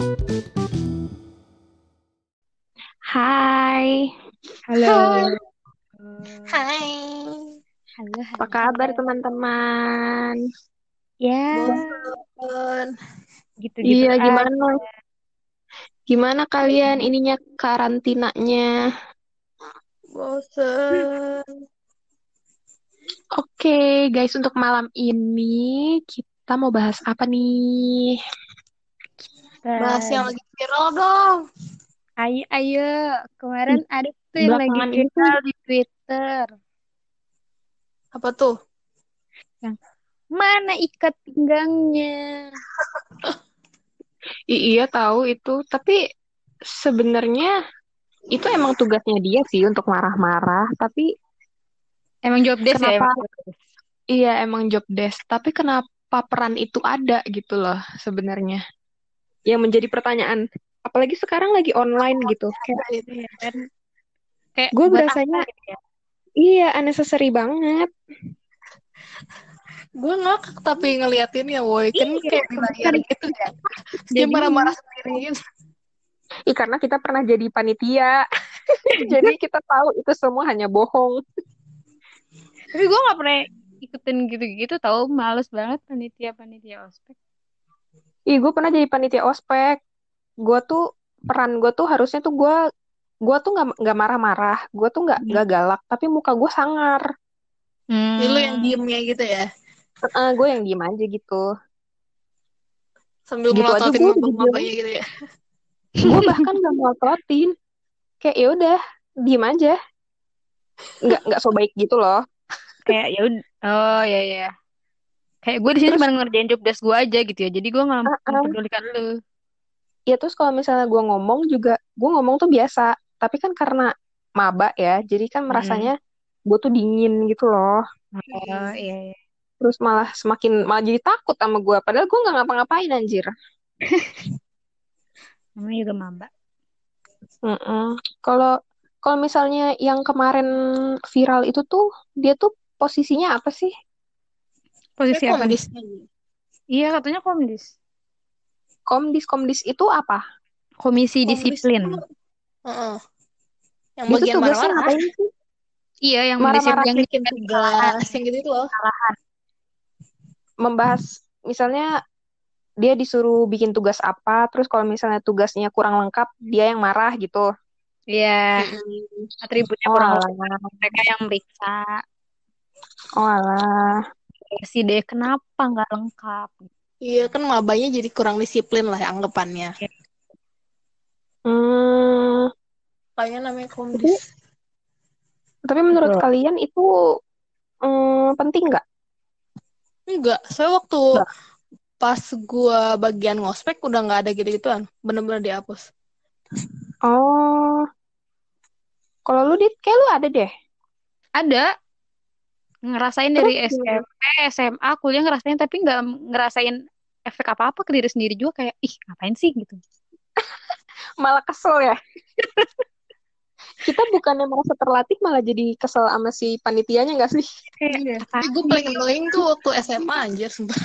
Hai. Halo. Hai. Hai. Halo, Apa kabar teman-teman? Ya, Bosan. gitu-gitu Iya, gimana? Gimana kalian ininya karantinanya? Bosan. Oke, guys, untuk malam ini kita mau bahas apa nih? Bahas yang lagi viral dong. Ayo, ayo. Kemarin ada tuh yang lagi viral di Twitter. Apa tuh? Mana ikat pinggangnya? I- iya tahu itu, tapi sebenarnya itu emang tugasnya dia sih untuk marah-marah, tapi Emang job desk ya? Kenapa? Emang job desk. iya emang job desk, tapi kenapa peran itu ada gitu loh sebenarnya? Yang menjadi pertanyaan, apalagi sekarang lagi online gitu. Kayak kan? Kayak Gue berasanya- gitu ya? iya unnecessary banget. Gue ngakak tapi ngeliatinnya, woi. Kan Iya, kayak di layar gitu ya. Dia Jadi- marah-marah sendiri gitu. Ih, karena kita pernah jadi panitia. jadi kita tahu itu semua hanya bohong. Tapi gue gak pernah ikutin gitu-gitu tahu males banget panitia-panitia ospek. Ih, gue pernah jadi panitia ospek. Gue tuh peran gue tuh harusnya tuh gue gue tuh nggak nggak marah-marah, gue tuh nggak Hmm. nggak galak, tapi muka gue sangar. Hmm. Ini lu yang diemnya gitu ya. gue yang diem aja gitu. Sambil Gitu aja melototin gua mabuk-mabuknya gitu ya. Gue bahkan nggak mau terotin. Kayak ya udah, diem aja. Nggak nggak so baik gitu loh. kayak ya udah oh ya ya kayak gue di sini cuma ngerjain job desk gue aja gitu ya jadi gue nggak Uh-uh. mempedulikan lu Ya terus kalau misalnya gue ngomong juga, gue ngomong tuh biasa. Tapi kan karena maba ya, jadi kan merasanya gue tuh dingin gitu loh. oh iya, iya. Terus malah semakin malah jadi takut sama gue. Padahal gue nggak ngapa-ngapain anjir. namanya juga maba Mm-mm. Kalau kalau misalnya yang kemarin viral itu tuh dia tuh posisinya apa sih? Posisi apa gitu. iya katanya komdis Komdis Komdis itu apa? komisi Komdis disiplin tuh- Heeh. Yang Dia tuh bagian tugasnya marah-marah. ngapain sih? iya yang Marah-marah yang Bikin tugas, yang gitu itu loh. Membahas misalnya dia disuruh bikin tugas apa, terus kalau misalnya tugasnya kurang lengkap, dia yang marah gitu. iya Mm-mm. atributnya Oh kurang lengkap. mereka yang meriksa oh alah. Si deh kenapa nggak lengkap Iya kan mabanya jadi kurang disiplin lah ya anggapannya. Hmm, Kayaknya namanya komdis. tapi menurut Betul. kalian itu hmm, penting nggak? Enggak, saya waktu Enggak. pas gua bagian ngospek udah nggak ada gitu-gituan, bener-bener dihapus. Oh, kalau lu dit, kayak lu ada deh. ada ngerasain Terus dari? SMP SMA kuliah ngerasain tapi nggak ngerasain efek apa apa ke diri sendiri juga kayak ih ngapain sih gitu Malah kesel ya. Kita bukannya merasa terlatih, malah jadi kesel sama si panitianya nggak sih? Tapi gue paling tuh waktu SMA anjir, sumpah.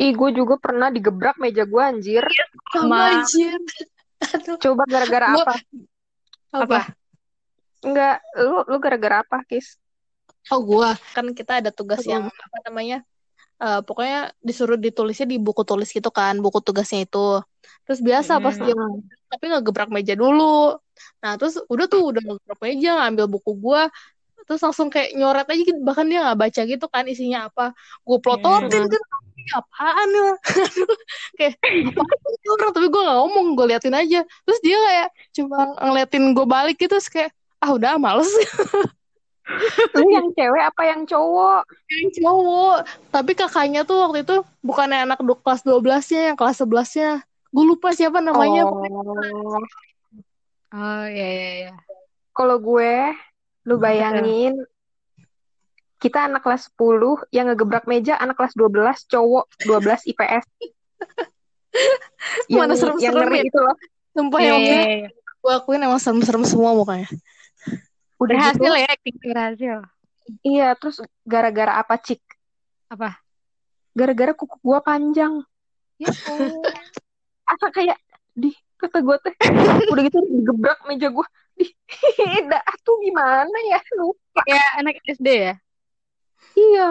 Ih, gue juga pernah digebrak meja gue anjir. Sama- anjir. Aduh. Coba gara-gara apa? Apa? Enggak, lu lu gara-gara apa, Kis? Oh gua kan kita ada tugas yang apa namanya? Eh, pokoknya disuruh ditulisnya di buku tulis gitu kan, buku tugasnya itu. Terus biasa pas Hmm. dia tapi ngegebrak meja dulu. Nah, terus udah tuh udah ngegebrak meja, ngambil buku gua, terus langsung kayak nyoret aja gitu, bahkan dia nggak baca gitu kan isinya apa. Gue plototin Hmm. kan, "Ini apaan ya? Kayak apaan itu orang, tapi gue nggak ngomong, gue liatin aja. Terus dia kayak cuma ngeliatin gue balik gitu, terus kayak ah udah males Lu yang cewek apa yang cowok? yang cowok. Tapi kakaknya tuh waktu itu bukannya anak du- kelas 12-nya, yang kelas 11-nya. Gue lupa siapa namanya. Oh, oh iya iya iya kalau gue, lu bayangin kita anak kelas 10 yang ngegebrak meja anak kelas 12 cowok 12 IPS. yang, Mana serem-serem yang ngeri ya? itu loh. Sumpah Iya, yang iya, waktu iya. gue akuin emang serem-serem semua mukanya. Udah gitu, berhasil ya acting berhasil iya, terus gara-gara apa, Cik? apa Gara-gara kuku gua panjang. ya. Asa kayak di kata gue teh udah gitu digebrak meja gue di dah tuh gimana ya lupa Kayak anak SD ya? iya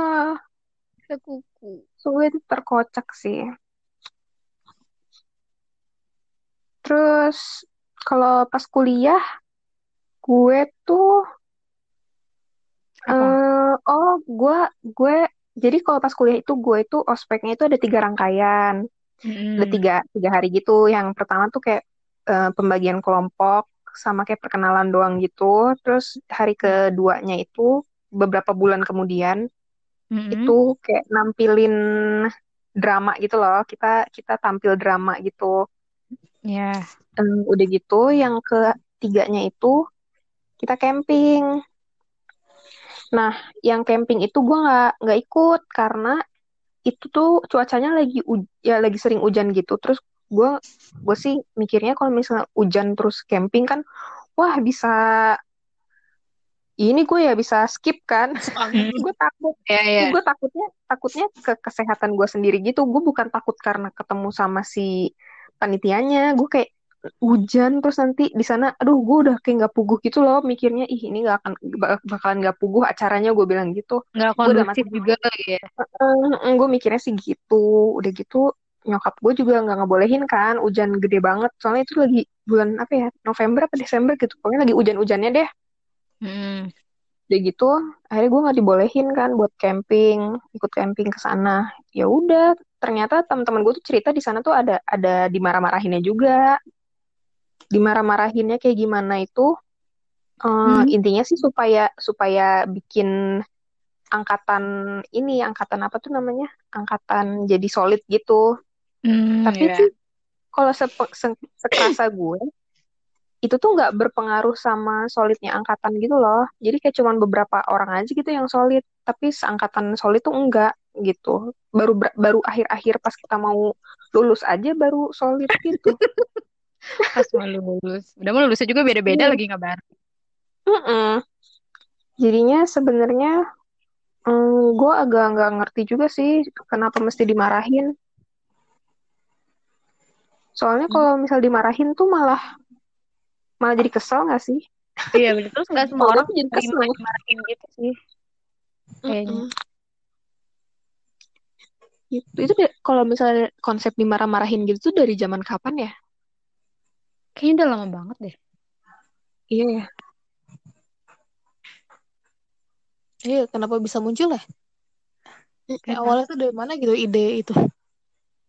Sekuku. sungguh itu terkocak sih terus kalau pas kuliah gue tuh Apa? eh oh gue gue jadi kalau pas kuliah itu gue itu ospeknya itu ada tiga rangkaian ada Mm-mm. tiga tiga hari gitu yang pertama tuh kayak eh, pembagian kelompok sama kayak perkenalan doang gitu terus hari keduanya itu beberapa bulan kemudian Mm-mm. itu kayak nampilin drama gitu loh kita kita tampil drama gitu Ya. Em, udah gitu yang ketiganya itu kita camping. Nah yang camping itu gue nggak nggak ikut karena itu tuh cuacanya lagi ya lagi sering hujan gitu. Terus gue gue sih mikirnya kalau misalnya hujan terus camping kan wah bisa ini gue ya bisa skip kan. Gue takut Ya, ya. gue takutnya takutnya ke kesehatan gue sendiri gitu. Gue bukan takut karena ketemu sama si panitianya. Gue kayak hujan terus nanti di sana aduh gue udah kayak nggak puguh gitu loh mikirnya. Ih ini nggak akan bak- bakalan nggak puguh acaranya gue bilang gitu. Nggak kondusif juga ya. gue mikirnya sih gitu. Udah gitu nyokap gue juga nggak ngebolehin kan hujan gede banget. Soalnya itu lagi bulan apa ya November apa Desember gitu. Pokoknya lagi hujan-hujannya deh. Mm. udah gitu akhirnya gue nggak dibolehin kan buat camping ikut camping ke sana. Ya udah ternyata teman-teman gue tuh cerita di sana tuh ada ada dimarah-marahinnya juga dimarah-marahinnya kayak gimana itu eh, Hmm. intinya sih supaya supaya bikin angkatan ini angkatan apa tuh namanya angkatan jadi solid gitu Hmm, tapi ya. sih kalau sepe- se- sekerasa gue itu tuh nggak berpengaruh sama solidnya angkatan gitu loh. Jadi kayak cuman beberapa orang aja gitu yang solid, tapi seangkatan solid tuh enggak gitu. Baru baru akhir-akhir pas kita mau lulus aja baru solid gitu. Pas mau lulus. Udah mau lulusnya juga beda-beda Iya. lagi nggak bareng. Mm-mm. Jadinya sebenarnya mm, gue agak nggak ngerti juga sih kenapa mesti dimarahin. Soalnya kalau misal dimarahin tuh malah malah jadi kesel nggak sih? Iya, bener. Terus nggak semua orang jadi kesel. dimarahin gitu sih. Kayaknya. Mm-mm. Itu, itu kalau misalnya konsep dimarah-marahin gitu tuh dari zaman kapan ya? Kayaknya udah lama banget deh. Iya ya. Iya, kenapa bisa muncul ya? Kayak Karena- awalnya tuh dari mana gitu ide itu?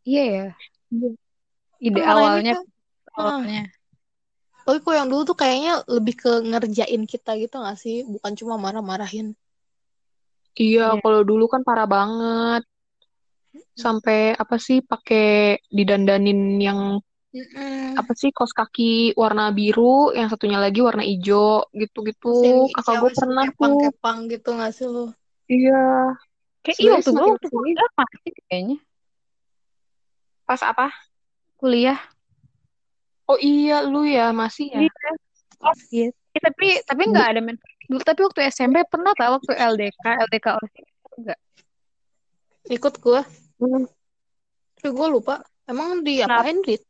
Iya ya. Ide marahinnya awalnya kan- awalnya. Tapi kok yang dulu tuh kayaknya lebih ke ngerjain kita gitu gak sih? Bukan cuma marah-marahin. Iya, Iya. kalau dulu kan parah banget. Sampai apa sih pakai didandanin yang Mm-mm. apa sih kaos kaki warna biru, yang satunya lagi warna hijau gitu-gitu. Kakak gue pernah tuh. kepang-kepang gitu gak sih lu? Iya. Kayak iya waktu gue waktu kuliah masih kayaknya. pas apa? Kuliah. Oh iya, lu ya masih ya. Iya. Iya. Eh, tapi tapi nggak ada men. Dulu tapi waktu SMP pernah tau waktu LDK, LDK OSIS enggak. Ikut gua. Hmm. Tapi gua lupa. Emang diapain, Rit?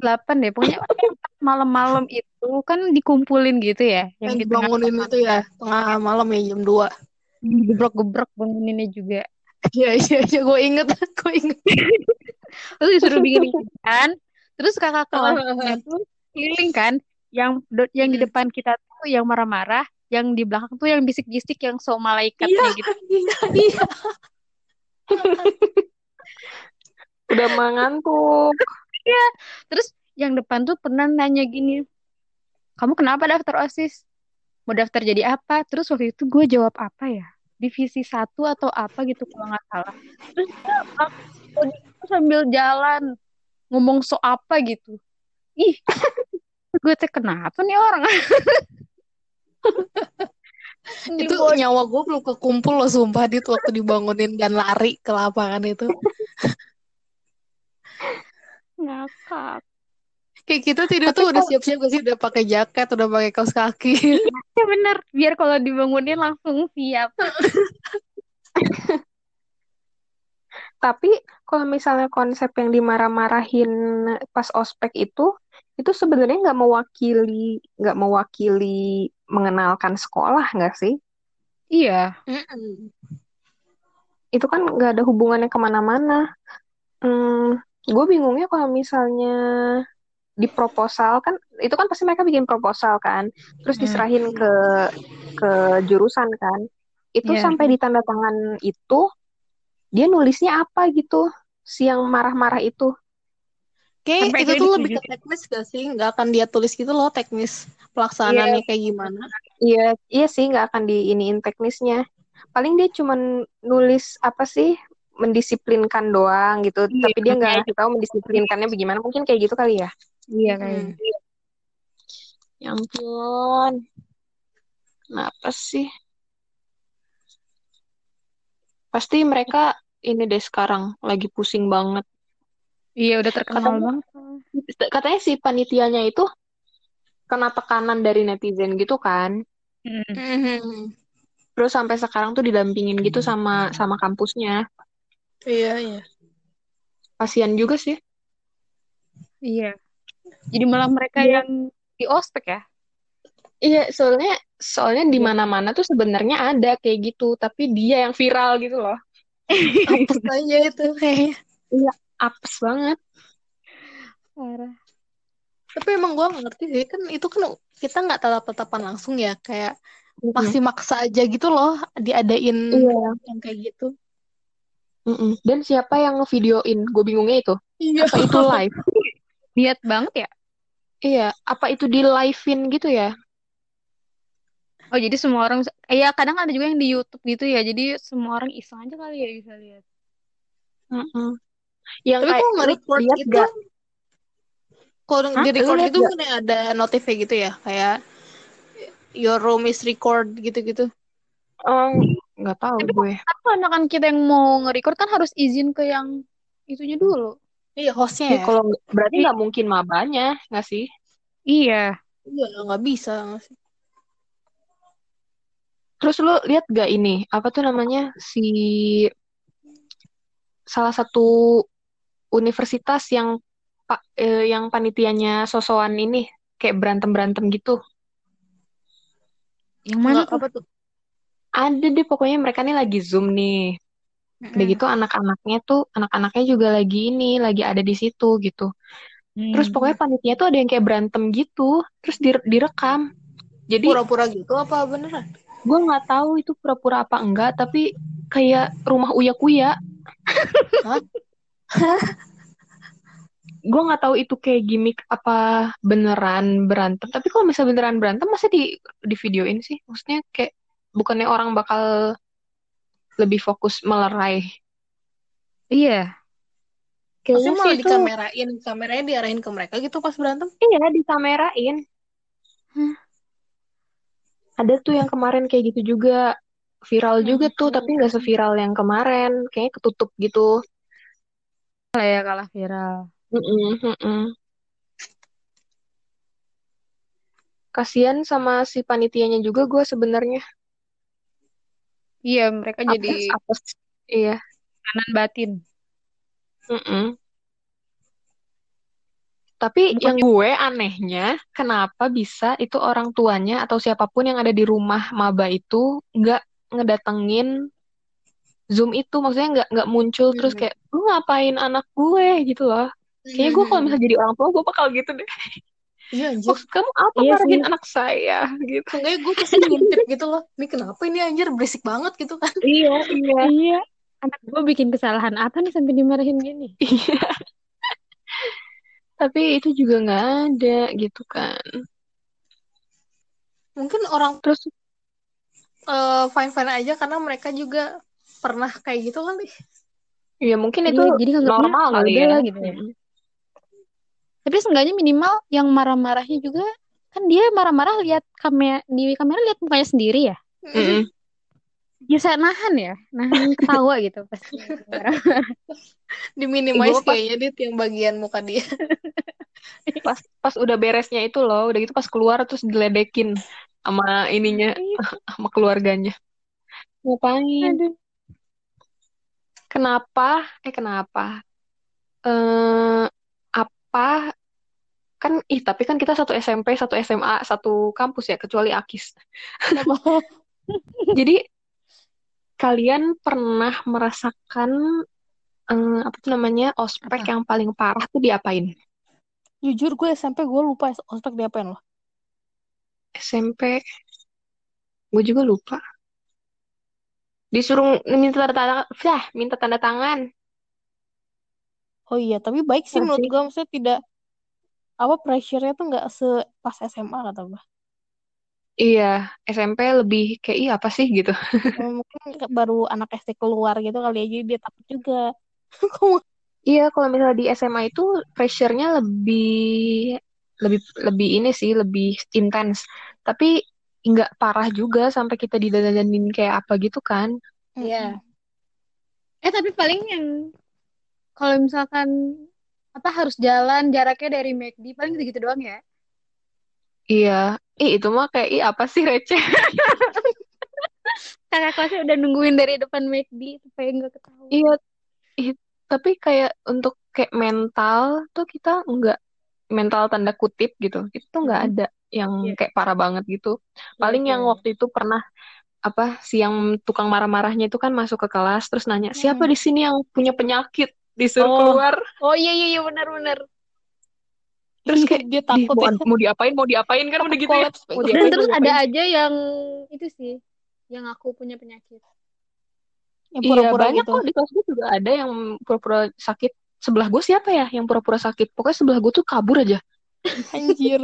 8 deh pokoknya malam-malam itu kan dikumpulin gitu ya yang di dibangunin itu ya, tengah malam ya jam 2. digebrek-gebrek banguninnya juga Iya, iya, iya. Gue inget. Gue inget. terus disuruh bikin ikan terus kakak kelasnya tuh keliling kan yang yang di Mm. depan kita tuh yang marah-marah yang di belakang tuh yang bisik-bisik yang so malaikatnya Iya, gitu iya, iya. Udah mengantuk. Terus yang depan tuh pernah nanya gini kamu kenapa daftar osis? Mau daftar jadi apa? Terus waktu itu gue jawab apa ya? Divisi satu atau apa gitu kalau nggak salah. Terus dia langsung sambil jalan ngomong so apa? gitu. Ih gue teh kenapa nih orang? Itu nyawa gue belum kekumpul loh sumpah dit waktu dibangunin dan lari ke lapangan itu. ngakak Kayak kita tidur tuh udah siap-siap gak sih? Udah pakai jaket, udah pakai kaos kaki. ya bener biar kalau dibangunin langsung siap Tapi kalau misalnya konsep yang dimarah-marahin pas ospek itu itu sebenarnya nggak mewakili nggak mewakili mengenalkan sekolah nggak sih? Iya. Itu kan nggak ada hubungannya ke mana-mana. Hmm, gue bingungnya kalau misalnya di proposal kan itu kan pasti mereka bikin proposal kan, terus Hmm. diserahin ke ke jurusan kan. Itu Iya. sampai di tanda tangan itu dia nulisnya apa gitu? Si yang marah-marah itu. Kayak Sampai itu tuh lebih ke teknis gak sih? Nggak akan dia tulis gitu loh teknis pelaksanaannya kayak gimana. Iya, iya sih nggak akan diiniin teknisnya. Paling dia cuman nulis apa sih mendisiplinkan doang gitu, Iya, tapi dia nggak ngasih tahu mendisiplinkannya bagaimana. Mungkin kayak gitu kali ya. Iya Hmm. kayaknya. Ya ampun, kenapa sih? Pasti mereka ini deh sekarang lagi pusing banget. Iya udah terkenal Katanya, banget. katanya si panitianya itu kena tekanan dari netizen gitu kan. Hmm. Mhm. Terus sampai sekarang tuh didampingin gitu sama sama kampusnya. Iya, iya. Kasian juga sih. Iya. Jadi malah mereka Dia yang di ospek ya. Iya, soalnya soalnya di Iya. mana-mana tuh sebenarnya ada kayak gitu, tapi dia yang viral gitu loh. Apes aja itu kayaknya. Iya, apes banget. Parah. Tapi emang gue ngerti sih kan itu kan kita nggak tatap-tatapan langsung ya kayak masih maksa aja gitu loh diadain Iya. yang kayak gitu. Mm-mm. Dan siapa yang ngevideoin? Gue bingungnya itu. Iya. Apa itu live? Niat banget ya. Iya, apa itu di live-in gitu ya? Oh jadi semua orang, iya kadang ada juga yang di YouTube gitu ya. Jadi semua orang iseng aja kali ya bisa lihat. Mm-mm. Yang Tapi kalau lu nge-record lihat gitu, gak? kalau Hah? di Lu record lihat gitu gak? kan ada notifnya gitu ya, kayak your room is record gitu-gitu. Oh, nggak tahu Tapi gue. kan karena kan kita yang mau nge-record kan harus izin ke yang itunya dulu. Iya, hostnya Iya, ya. kalau berarti nggak mungkin mabanya, nggak sih? Iya. Iya, nggak bisa. nggak sih? Terus lu lihat gak ini? Apa tuh namanya? Si salah satu universitas yang pak eh, yang panitianya sosokan ini kayak berantem-berantem gitu. Yang mana Nggak, tuh? apa tuh? Ada deh pokoknya mereka nih lagi Zoom nih. Udah Mm-mm. gitu anak-anaknya tuh anak-anaknya juga lagi ini, lagi ada di situ gitu. Terus Hmm. pokoknya panitia tuh ada yang kayak berantem gitu, terus dire- direkam. Jadi Pura-pura gitu apa beneran? gue nggak tahu itu pura-pura apa enggak, tapi kayak rumah uya-kuya. Hah? Gue nggak tahu itu kayak gimmick apa beneran berantem. Tapi kalau misalnya beneran berantem, masa di di videoin sih? Maksudnya kayak bukannya orang bakal lebih fokus melerai. Iya. Kayaknya malah itu dikamerain, kameranya diarahin ke mereka gitu pas berantem. iya dikamerain. Hah. Ada tuh yang kemarin kayak gitu juga viral juga tuh, tapi nggak seviral yang kemarin. Kayaknya ketutup gitu. Lah ya kalah viral. Mm-mm, mm-mm. Kasian sama si panitianya juga gue sebenarnya. Iya, mereka jadi Apes, apes. Iya. kanan batin. mm-mm. Tapi Bukan yang gue anehnya, kenapa bisa itu orang tuanya atau siapa pun yang ada di rumah maba itu nggak ngedatengin Zoom itu, maksudnya nggak nggak muncul terus Mhm. kayak lu ngapain anak gue gitu loh. Kayaknya gue kalau misalnya jadi orang tua gue bakal gitu deh. Iya anjir. Maksud kamu apa Iya marahin anak saya gitu. Seenggaknya gue pasti ngintip gitu loh. Ini kenapa ini anjir berisik banget gitu kan. Iya, iya. Iya. Anak gue bikin kesalahan apa nih sampai dimarahin gini? Iya. Tapi itu juga nggak ada gitu kan. Mungkin orang Terus eh, fine-fine aja karena mereka juga pernah kayak gitu kali. ya mungkin itu Iya, jadi normal kali ya. gitu ya. Tapi seenggaknya minimal yang marah-marahnya juga kan dia marah-marah lihat kamera di kamera lihat mukanya sendiri ya. Mm-mm. Bisa nahan ya, nahan ketawa gitu pas marah. Diminimize Gue pas kayaknya dit yang bagian muka dia. pas pas udah beresnya itu loh, udah gitu pas keluar terus diledekin sama ininya, sama keluarganya. Ngapain? aduh. kenapa eh kenapa eh apa kan ih tapi kan kita satu SMP satu SMA satu kampus ya kecuali Akis. Jadi kalian pernah merasakan eh, apa tuh namanya ospek Apa? yang paling parah tuh diapain? Jujur gue SMP gue lupa ospek diapain loh. SMP gue juga lupa. Disuruh minta tanda tangan Yah, minta tanda tangan. Oh iya, tapi baik sih Iya menurut gue maksudnya tidak apa pressure-nya tuh nggak se pas SMA kata gue. iya SMP lebih kayak iya apa sih gitu Ya, mungkin baru anak SD keluar gitu kali aja dia takut juga. Iya, kalau misalnya di SMA itu pressure-nya lebih lebih lebih ini sih, lebih intens. Tapi nggak parah juga sampai kita didandanin kayak apa gitu kan. Iya. Eh tapi paling yang kalau misalkan apa harus jalan jaraknya dari McD paling gitu-gitu doang ya. Iya. Ih, itu mah kayak ih apa sih receh. Kakak kelasnya udah nungguin dari depan McD supaya nggak ketahuan. Iya, ih, tapi kayak untuk kayak mental tuh kita nggak mental tanda kutip gitu. Itu tuh nggak ada yang Iya. kayak parah banget gitu. Paling Iya, yang iya. waktu itu pernah apa si yang tukang marah-marahnya itu kan masuk ke kelas terus nanya siapa di sini yang punya penyakit disuruh Oh. keluar Oh iya iya iya benar-benar. terus kayak dia "Di, takut mau, ya. mau diapain mau diapain kan udah gitu ya mau. Dan diapain terus mau ada diapain aja yang itu sih, yang aku punya penyakit. Yang iya pura-pura banyak gitu. kok di kelas gue juga ada yang pura-pura sakit sebelah gue siapa ya yang pura-pura sakit pokoknya sebelah gue tuh kabur aja Anjir.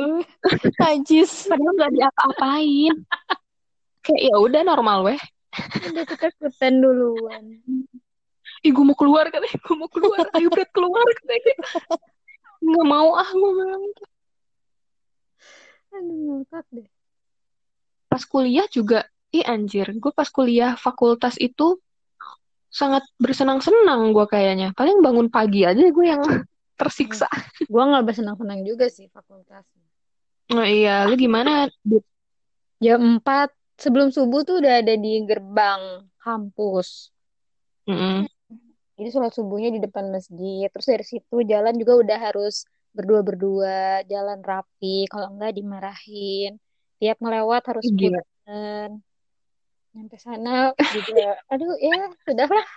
Najis. padahal nggak diapa-apain kayak ya udah normal weh Udah ketakutan duluan. ih gue mau keluar katanya gue mau keluar ayo Brad keluar katanya nggak mau ah gue bilang Aduh, ngakak deh. pas kuliah juga ih anjir gue pas kuliah fakultas itu sangat bersenang-senang gue kayaknya paling bangun pagi aja gue yang tersiksa Gua nggak bersenang-senang juga sih fakultas. oh iya lu gimana? Jam 4 sebelum subuh tuh udah ada di gerbang kampus. Mm-mm. Jadi sholat subuhnya di depan masjid. Terus dari situ jalan juga udah harus berdua-berdua, jalan rapi. Kalau enggak dimarahin. Tiap ngelewat harus punten. Sampai sana juga, aduh ya sudahlah.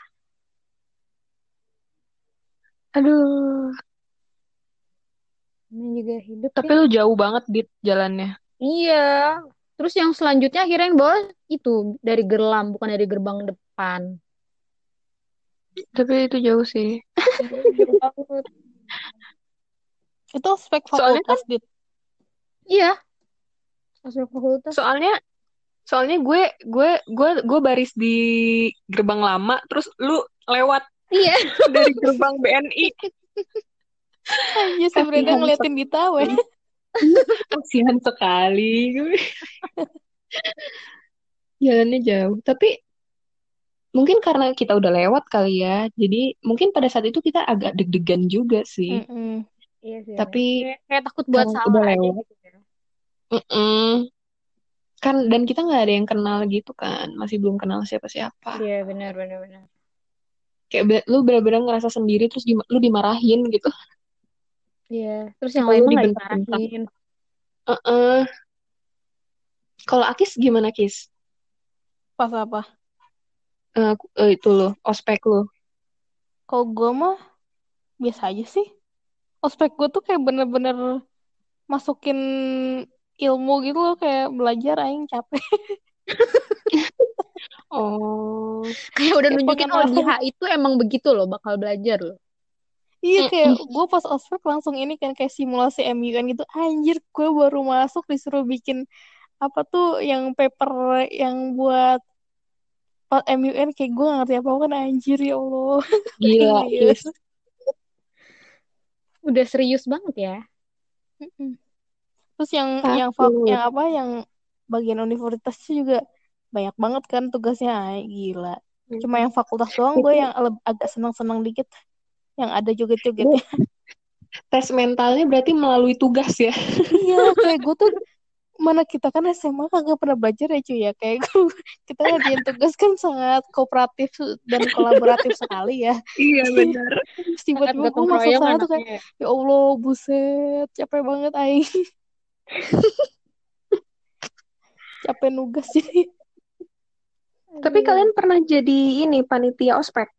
aduh Namanya juga hidup tapi ya. lu jauh banget dit jalannya Iya. Terus yang selanjutnya akhirnya yang bawa itu dari Gerlam, bukan dari gerbang depan. Tapi itu jauh sih Jauh banget. Itu Soalnya fakultas, Dit. Iya. Masuk fakultas. soalnya soalnya gue gue gue gue baris di gerbang lama terus lu lewat Iya. dari gerbang BNI Anjir, sebenarnya ngeliatin Dita, weh. kasihan sekali jalannya jauh tapi mungkin karena kita udah lewat kali ya jadi mungkin pada saat itu kita agak deg-degan juga sih Mm-mm. Iya sih. Tapi kayak, kayak takut buat salah udah aja lewat, gitu ya. mm-mm. kan dan kita nggak ada yang kenal gitu kan masih belum kenal siapa-siapa Iya, benar benar benar. kayak be- lu benar-benar ngerasa sendiri terus di- lu dimarahin gitu Iya, terus yang lain nggak dimarahin. Heeh. kalau Akis gimana Kis Pas apa? Eh, eh, itu lo ospek lo Kalau gue mah biasa aja sih. Ospek gue tuh kayak bener-bener masukin ilmu gitu loh, kayak belajar aing capek. oh Kayak udah nunjukin oh di itu emang begitu loh, bakal belajar loh. Iya kayak gue pas ospek langsung ini kan kayak simulasi MUN gitu. Anjir, gue baru masuk disuruh bikin apa tuh yang paper yang buat buat MUN kayak gue gak ngerti apa-apa kan anjir ya Allah. gila. Kis Udah serius banget ya. Terus yang Takut. yang yang apa yang bagian universitasnya juga banyak banget kan tugasnya Ay, gila. Cuma yang fakultas doang gue yang agak senang-senang dikit yang ada joget-jogetnya. tes mentalnya berarti melalui tugas ya Iya, kayak gue tuh mana kita kan SMA kagak pernah belajar ya cuy ya. Kayak kita ngerjain tugas kan sangat kooperatif dan kolaboratif sekali ya. Iya benar. Tiba-tiba gue masuk sana tuh kayak ya Allah buset capek banget aing. Capek nugas jadi. Tapi kalian pernah jadi ini panitia ospek?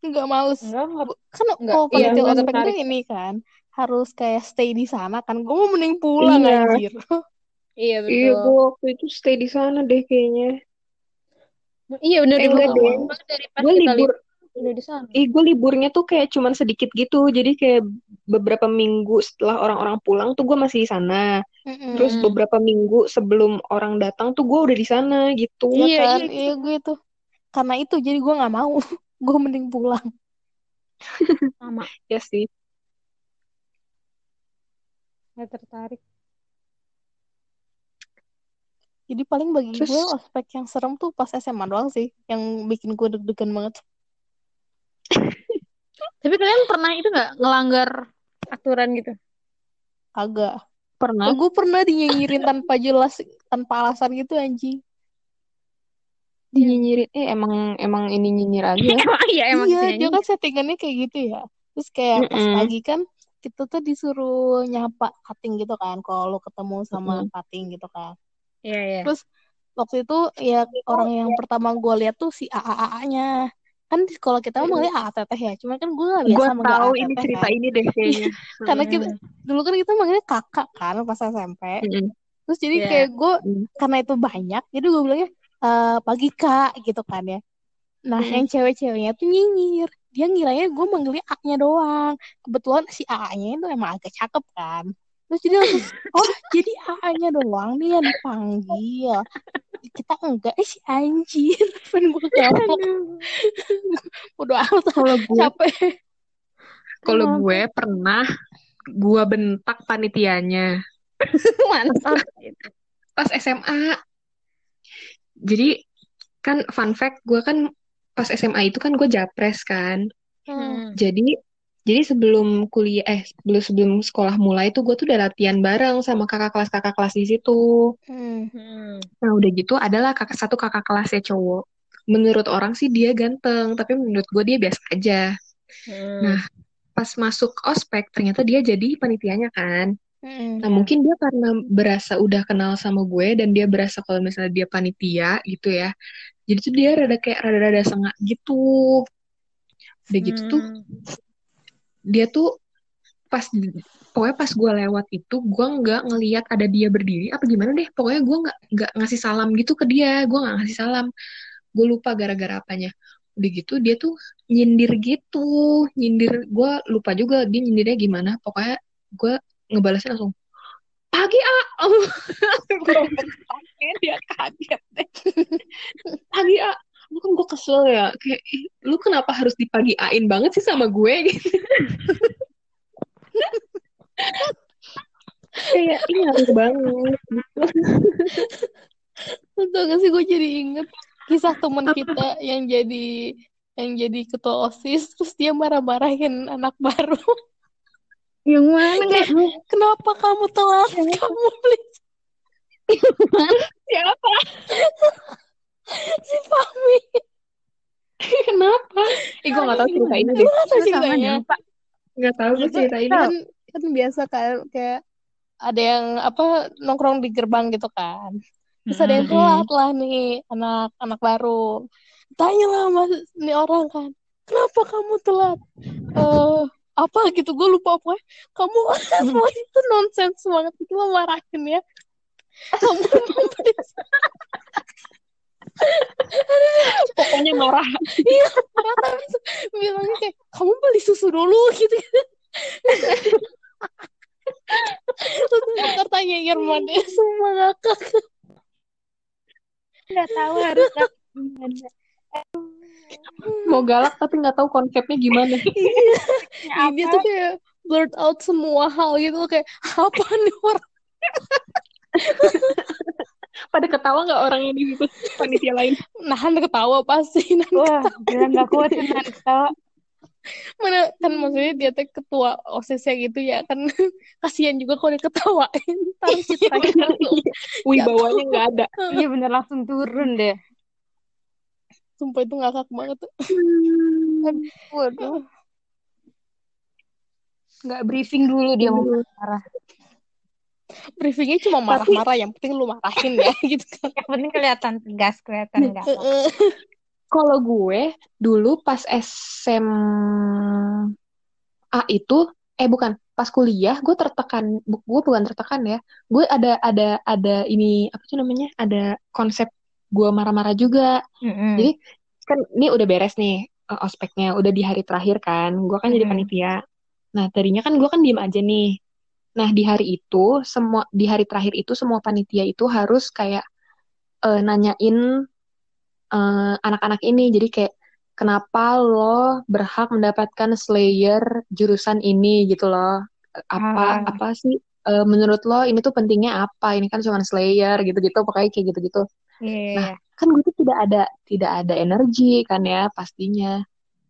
nggak males. Enggak, kan Nggak, kalau iya, panitia ospek tuh ini kan harus kayak stay di sana kan. Gue mau mending pulang Iya. anjir Iya Iya, betul. gue waktu itu stay di sana deh kayaknya. Iya bener Eh, enggak deh. Gue libur, udah di sana. ih gue liburnya tuh kayak cuman sedikit gitu. Jadi kayak beberapa minggu setelah orang-orang pulang tuh gue masih di sana. Mm-mm. Terus beberapa minggu sebelum orang datang tuh gue udah di sana gitu. Iya Iya, kan iya, iya gue tuh karena itu jadi gue nggak mau gue mending pulang Sama. Ya sih. Nggak tertarik. Jadi paling bagi Terus- gue ospek yang serem tuh pas SMA doang sih yang bikin gue deg-degan banget Tapi kalian pernah itu nggak ngelanggar aturan gitu? agak Pernah. gue pernah dinyinyirin tanpa jelas tanpa alasan gitu anjing Dinyinyirin. Eh emang emang ini nyinyir aja. emang iya emang iya gitu dia kan settingannya kayak gitu ya terus kayak pas Mm-mm. pagi kan kita tuh disuruh nyapa cutting gitu kan kalau lo ketemu sama Mm-mm. cutting gitu kan Iya iya. Terus waktu itu ya orang yang pertama gue lihat tuh si AAA-nya. Kan di sekolah kita mah manggilnya AA teteh ya. Cuma kan gue gak Gue biasa manggil tahu ini teteh cerita kan. ini deh kayaknya. Karena kita dulu kan kita manggilnya kakak kan pas SMP. Mm-mm. Terus jadi Iya. kayak gue Mm. karena itu banyak, jadi gue bilangnya "Eh, pagi kak gitu kan ya. Nah Mm-mm. yang cewek-ceweknya tuh nyinyir. Dia ngiranya gue manggilnya A-nya doang. Kebetulan si AA-nya itu emang agak cakep kan. Terus jadi langsung, oh jadi AA-nya doang nih yang dipanggil. Kita enggak, eh si anjir. Pengen gue gawak. Udah amat Kalau gue capek. kalau gue pernah gue bentak panitianya Mantap. pas SMA. Jadi kan fun fact gue kan pas SMA itu kan gue japres kan. Hmm. Jadi jadi sebelum kuliah eh sebelum sebelum sekolah mulai tuh gue tuh udah latihan bareng sama kakak kelas kakak kelas di situ. Hmm. Hmm. Nah udah gitu adalah kakak satu kakak kelasnya cowok. Menurut orang sih dia ganteng, tapi menurut gue dia biasa aja. Hmm. Nah, pas masuk ospek ternyata dia jadi panitianya kan. Hmm. Nah, mungkin dia karena berasa udah kenal sama gue dan dia berasa kalau misalnya dia panitia gitu ya. Jadi tuh dia rada kayak rada-rada sengak gitu. Udah gitu tuh Hmm. Dia tuh pas pokoknya pas gue lewat itu gue nggak ngeliat ada dia berdiri apa gimana deh pokoknya gue nggak nggak ngasih salam gitu ke dia gue nggak ngasih salam. Gue lupa gara-gara apanya. Udah gitu dia tuh nyindir gitu nyindir gue lupa juga dia nyindirnya gimana pokoknya gue ngebalasnya langsung pagi ah dia kaget deh pagi ah lu kan gue kesel ya kayak "Ih, lu kenapa harus dipagi ain banget sih sama gue gitu kayak ini harus banget Tau gak sih gue jadi inget kisah teman kita yang jadi yang jadi ketua OSIS terus dia marah-marahin anak baru. Yang mana? Kenapa kamu telat? Kamu beli siapa si Fahmi. kenapa eh gue nggak tahu cerita ini deh gak tau ceritanya? nggak tahu gue cerita ini kan, kan biasa kan kayak ada yang apa nongkrong di gerbang gitu kan. Terus ada yang telat lah nih anak anak baru. Tanya lah mas nih orang kan, kenapa kamu telat? Eh apa gitu gue lupa apa kamu semua itu nonsens banget itu lo marahin ya kamu pokoknya marah. Iya ternyata bilangnya kayak kamu beli susu dulu gitu. Terus ntar tanya Irman dia semua ngakak Nggak tahu harus gimana. mau galak tapi nggak tahu konsepnya gimana. Ih, dia tuh kayak blurt out semua hal gitu kayak apa nih orang pada ketawa nggak orang yang di situ panitia lain nahan ketawa pasti nahan Wah, gila nggak kuat nahan ketawa. mana kan maksudnya dia tuh ketua osisnya gitu ya kan kasihan juga kalau diketawain ntar citranya langsung Wibawanya nggak ada. Iya bener langsung turun deh. sumpah itu ngakak banget tuh Waduh. Nggak briefing dulu dia mau marah. Briefingnya cuma marah-marah yang penting lu marahin ya gitu kan Yang penting kelihatan tegas, kelihatan enggak. Kalau gue dulu pas SMA itu, eh bukan, pas kuliah gue tertekan, gue bukan tertekan ya, gue ada ada ada ini apa sih namanya, ada konsep gue marah-marah juga. Mm-mm. Jadi kan ini udah beres nih eh, ospeknya, udah di hari terakhir kan, gue kan jadi Mm-mm. panitia. Nah tadinya kan gue kan diem aja nih. Nah di hari itu semua di hari terakhir itu semua panitia itu harus kayak eh, nanyain eh, anak-anak ini. Jadi kayak kenapa lo berhak mendapatkan Slayer jurusan ini gitu loh? Apa Ah. apa sih eh, menurut lo ini tuh pentingnya apa? Ini kan cuma Slayer gitu-gitu, pokoknya kayak gitu-gitu. Iya. Nah, kan gue tuh tidak ada tidak ada energi kan ya pastinya.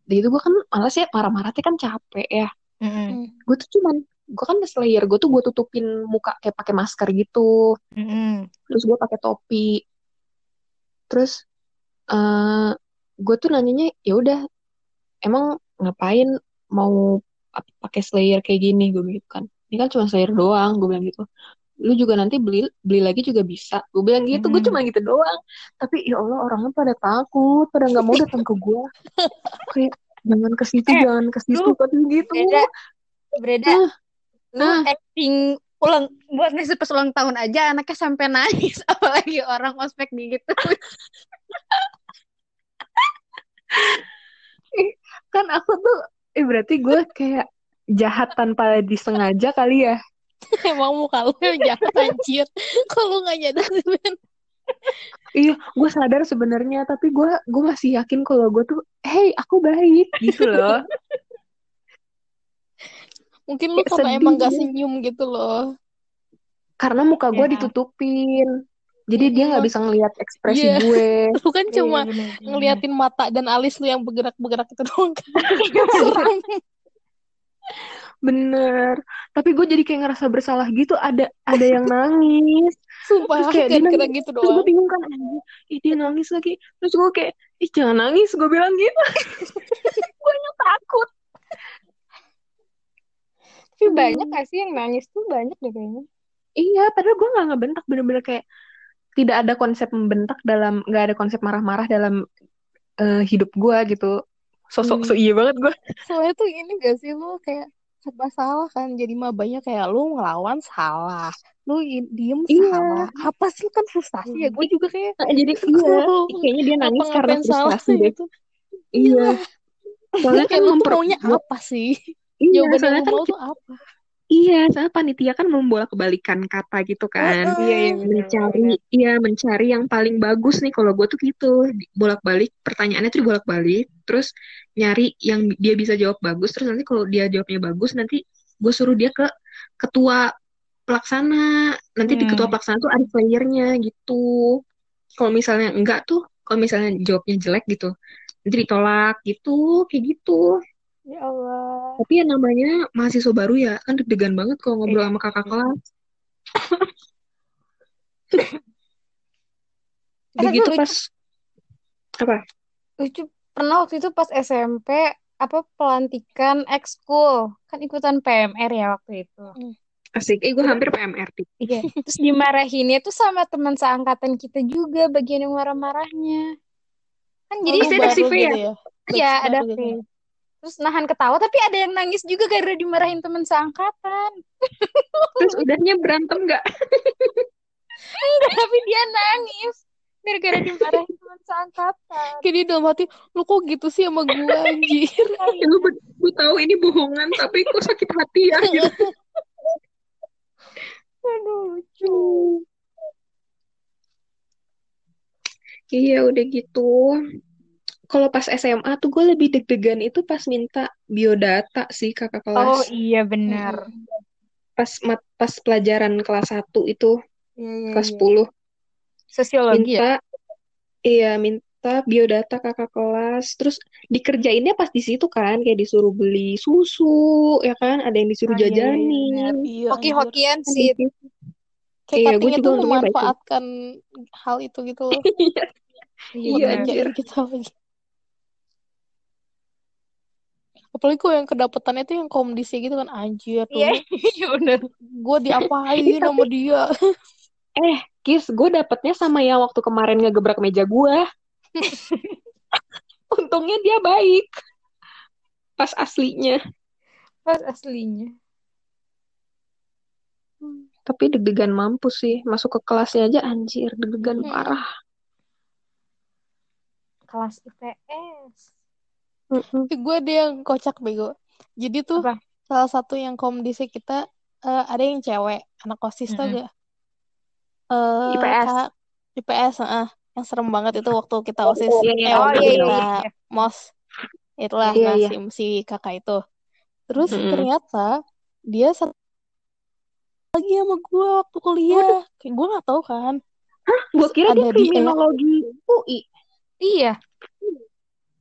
Dan itu gue kan malas ya marah-marah kan capek ya. Mm-mm. Gue tuh cuman gue kan Slayer, gue tuh gue tutupin muka kayak pakai masker gitu. Mm-mm. Terus gue pakai topi. Terus eh gue tuh nanyanya ya udah emang ngapain mau pakai Slayer kayak gini gue gitu kan. Ini kan cuma Slayer doang, gue bilang gitu. Lu juga nanti beli beli lagi juga bisa. Gue bilang gitu, gue Hmm. cuma gitu doang. Tapi ya Allah orangnya pada takut, pada nggak mau datang ke gue. Kayak jangan ke situ, Eh, jangan ke situ, katanya gitu. Breda, Breda, Nah, lu nah. acting ulang buat ngasih pas ulang tahun aja anaknya sampai nangis apalagi orang ospek gitu kan aku tuh, eh berarti gue kayak jahat tanpa disengaja kali ya. emang muka lu jahat anjir kalau nggak nyadar. Iya, gue sadar sebenarnya, tapi gue gue masih yakin kalau gue tuh, hey aku baik gitu loh. Mungkin lu karena sedih emang gak ya. senyum gitu loh Karena muka gue Ya. ditutupin, jadi dia nggak bisa ngelihat ekspresi Iya. gue. lu kan cuma Iya, bener-bener. ngeliatin mata dan alis lu yang bergerak-bergerak itu doang kan Bener. Tapi gue jadi kayak ngerasa bersalah gitu. Ada ada yang nangis. sumpah Terus kayak dia nangis. gitu Terus gue doang bingung kan. Ih dia nangis lagi. Terus gue kayak, ih jangan nangis. Gue bilang gitu. gue takut. Tapi banyak gak sih yang nangis tuh banyak deh kayaknya Iya, padahal gue nggak ngebentak. Bener-bener kayak tidak ada konsep membentak dalam, nggak ada konsep marah-marah dalam eh, hidup gue gitu. Sosok so Hmm. iya banget gue. soalnya tuh ini gak sih lu kayak serba salah kan jadi mabanya kayak lu ngelawan salah lu diem Iya. salah apa sih kan frustasi ya gue juga kayak Jadi iya, kayaknya dia nangis karena ngapa-ngapain salah gitu Iya. Soalnya kayak kan maunya apa sih Iya, jawaban soalnya kan tuh apa Iya, soalnya panitia kan membolak-balikan kata gitu kan. Heeh. Iya, iya, Mencari, iya mencari yang paling bagus nih. Kalau gue tuh gitu, Di- bolak-balik, pertanyaannya tuh dibolak-balik, terus nyari yang dia bisa jawab bagus. Terus nanti kalau dia jawabnya bagus, nanti gue suruh dia ke ketua pelaksana. Nanti di Hmm. ketua pelaksana tuh ada playernya gitu. Kalau misalnya enggak tuh, kalau misalnya jawabnya jelek gitu, nanti ditolak gitu, kayak gitu. Ya Allah Tapi ya namanya mahasiswa baru ya, kan deg-degan banget kalau ngobrol sama kakak kelas. Eh, tapi Begitu pas apa? lucu pernah waktu itu pas SMP apa pelantikan ekskul kan ikutan PMR ya waktu itu Asik. Eh, gue hampir PMR Tik. iya terus dimarahinnya tuh sama teman seangkatan kita juga bagian yang marah-marahnya kan jadi Pasti ada baru si V ya? gitu ya Iya, Batch ada baru gitu. V. Terus nahan ketawa, tapi ada yang nangis juga gara-gara dimarahin teman seangkatan. Terus udahnya berantem nggak? Enggak, tapi dia nangis. Gara-gara dimarahin teman seangkatan. kayak dia dalam hati lu kok gitu sih sama gue anjir Ya, lu gue tahu ini bohongan, tapi kok sakit hati ya gitu. Aduh, lucu. Iya, udah gitu. Kalau pas SMA tuh gue lebih deg-degan itu pas minta biodata sih kakak Oh kelas. iya benar. Pas mat, pas pelajaran kelas 1 itu, Iya, iya, kelas iya. 10. Sosiologi ya? minta iya min biodata kakak kelas terus dikerjainnya pas di situ kan kayak disuruh beli susu ya kan ada yang disuruh Oh, iya, iya, iya. Iya, anjir. Hoki-hokian sih. gitu. Kayak Iya, gue juga baik memanfaatkan hal itu gitu loh. Iya. Iya, Iya, ngerjain kita lagi. Apalagi kok yang kedapetannya tuh yang komdisi gitu kan anjir Iya, dulu iya bener. gue diapain Eh, sama dia. eh Kis gue dapetnya sama yang waktu kemarin ngegebrak meja gue untungnya dia baik pas aslinya Pas aslinya. tapi deg-degan mampus sih masuk ke kelasnya aja anjir deg-degan Mm-mm. parah Kelas IPS. Mm-mm. gue ada yang kocak bego. Jadi tuh Apa? salah satu yang komdisi kita eh, ada yang cewek anak osis tau Mm-mm. gak? Eh, IPS. kak IPS, heeh. yang serem banget itu waktu kita Oh, osis, oh, Iya, eh iya. Oh, waktu iya, iya, kita iya. mos, itulah Iya, nah iya. si, si kakak itu. Terus Mm-mm. ternyata dia satu lagi sama gue waktu kuliah, kayak gue nggak tahu kan. gue kira dia Ada di- kriminologi UI Iya.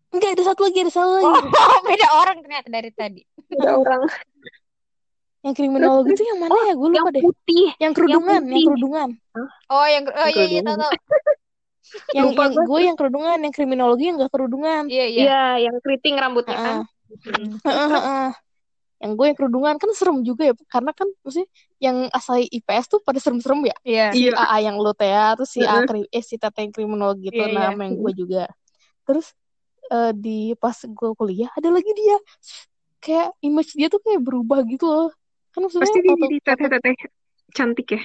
Enggak ada satu lagi, ada satu lagi. Oh, beda orang ternyata dari tadi. ada orang Yang kriminologi itu yang mana ya? Gue yang lupa deh. putih Yang kerudungan, yang putih. kerudungan. Oh, yang oh Yang iya iya tahu tahu. Yang Lupa yang gue. gue yang kerudungan, yang kriminologi yang gak kerudungan. Iya iya. Iya, yang keriting rambutnya kan. Hmm. Heeh, heeh. Yang gue yang kerudungan kan serem juga ya, karena kan maksudnya yang asal IPS tuh pada serem-serem ya. Iya. Si Iya. AA yang lu teh ya, terus si A eh si Tete yang kriminologi itu Iya, iya. nama yang gue juga. Terus eh, di pas gue kuliah ada lagi dia kayak image dia tuh kayak berubah gitu loh. Kan maksudnya Pasti dia jadi teteh-teteh cantik ya.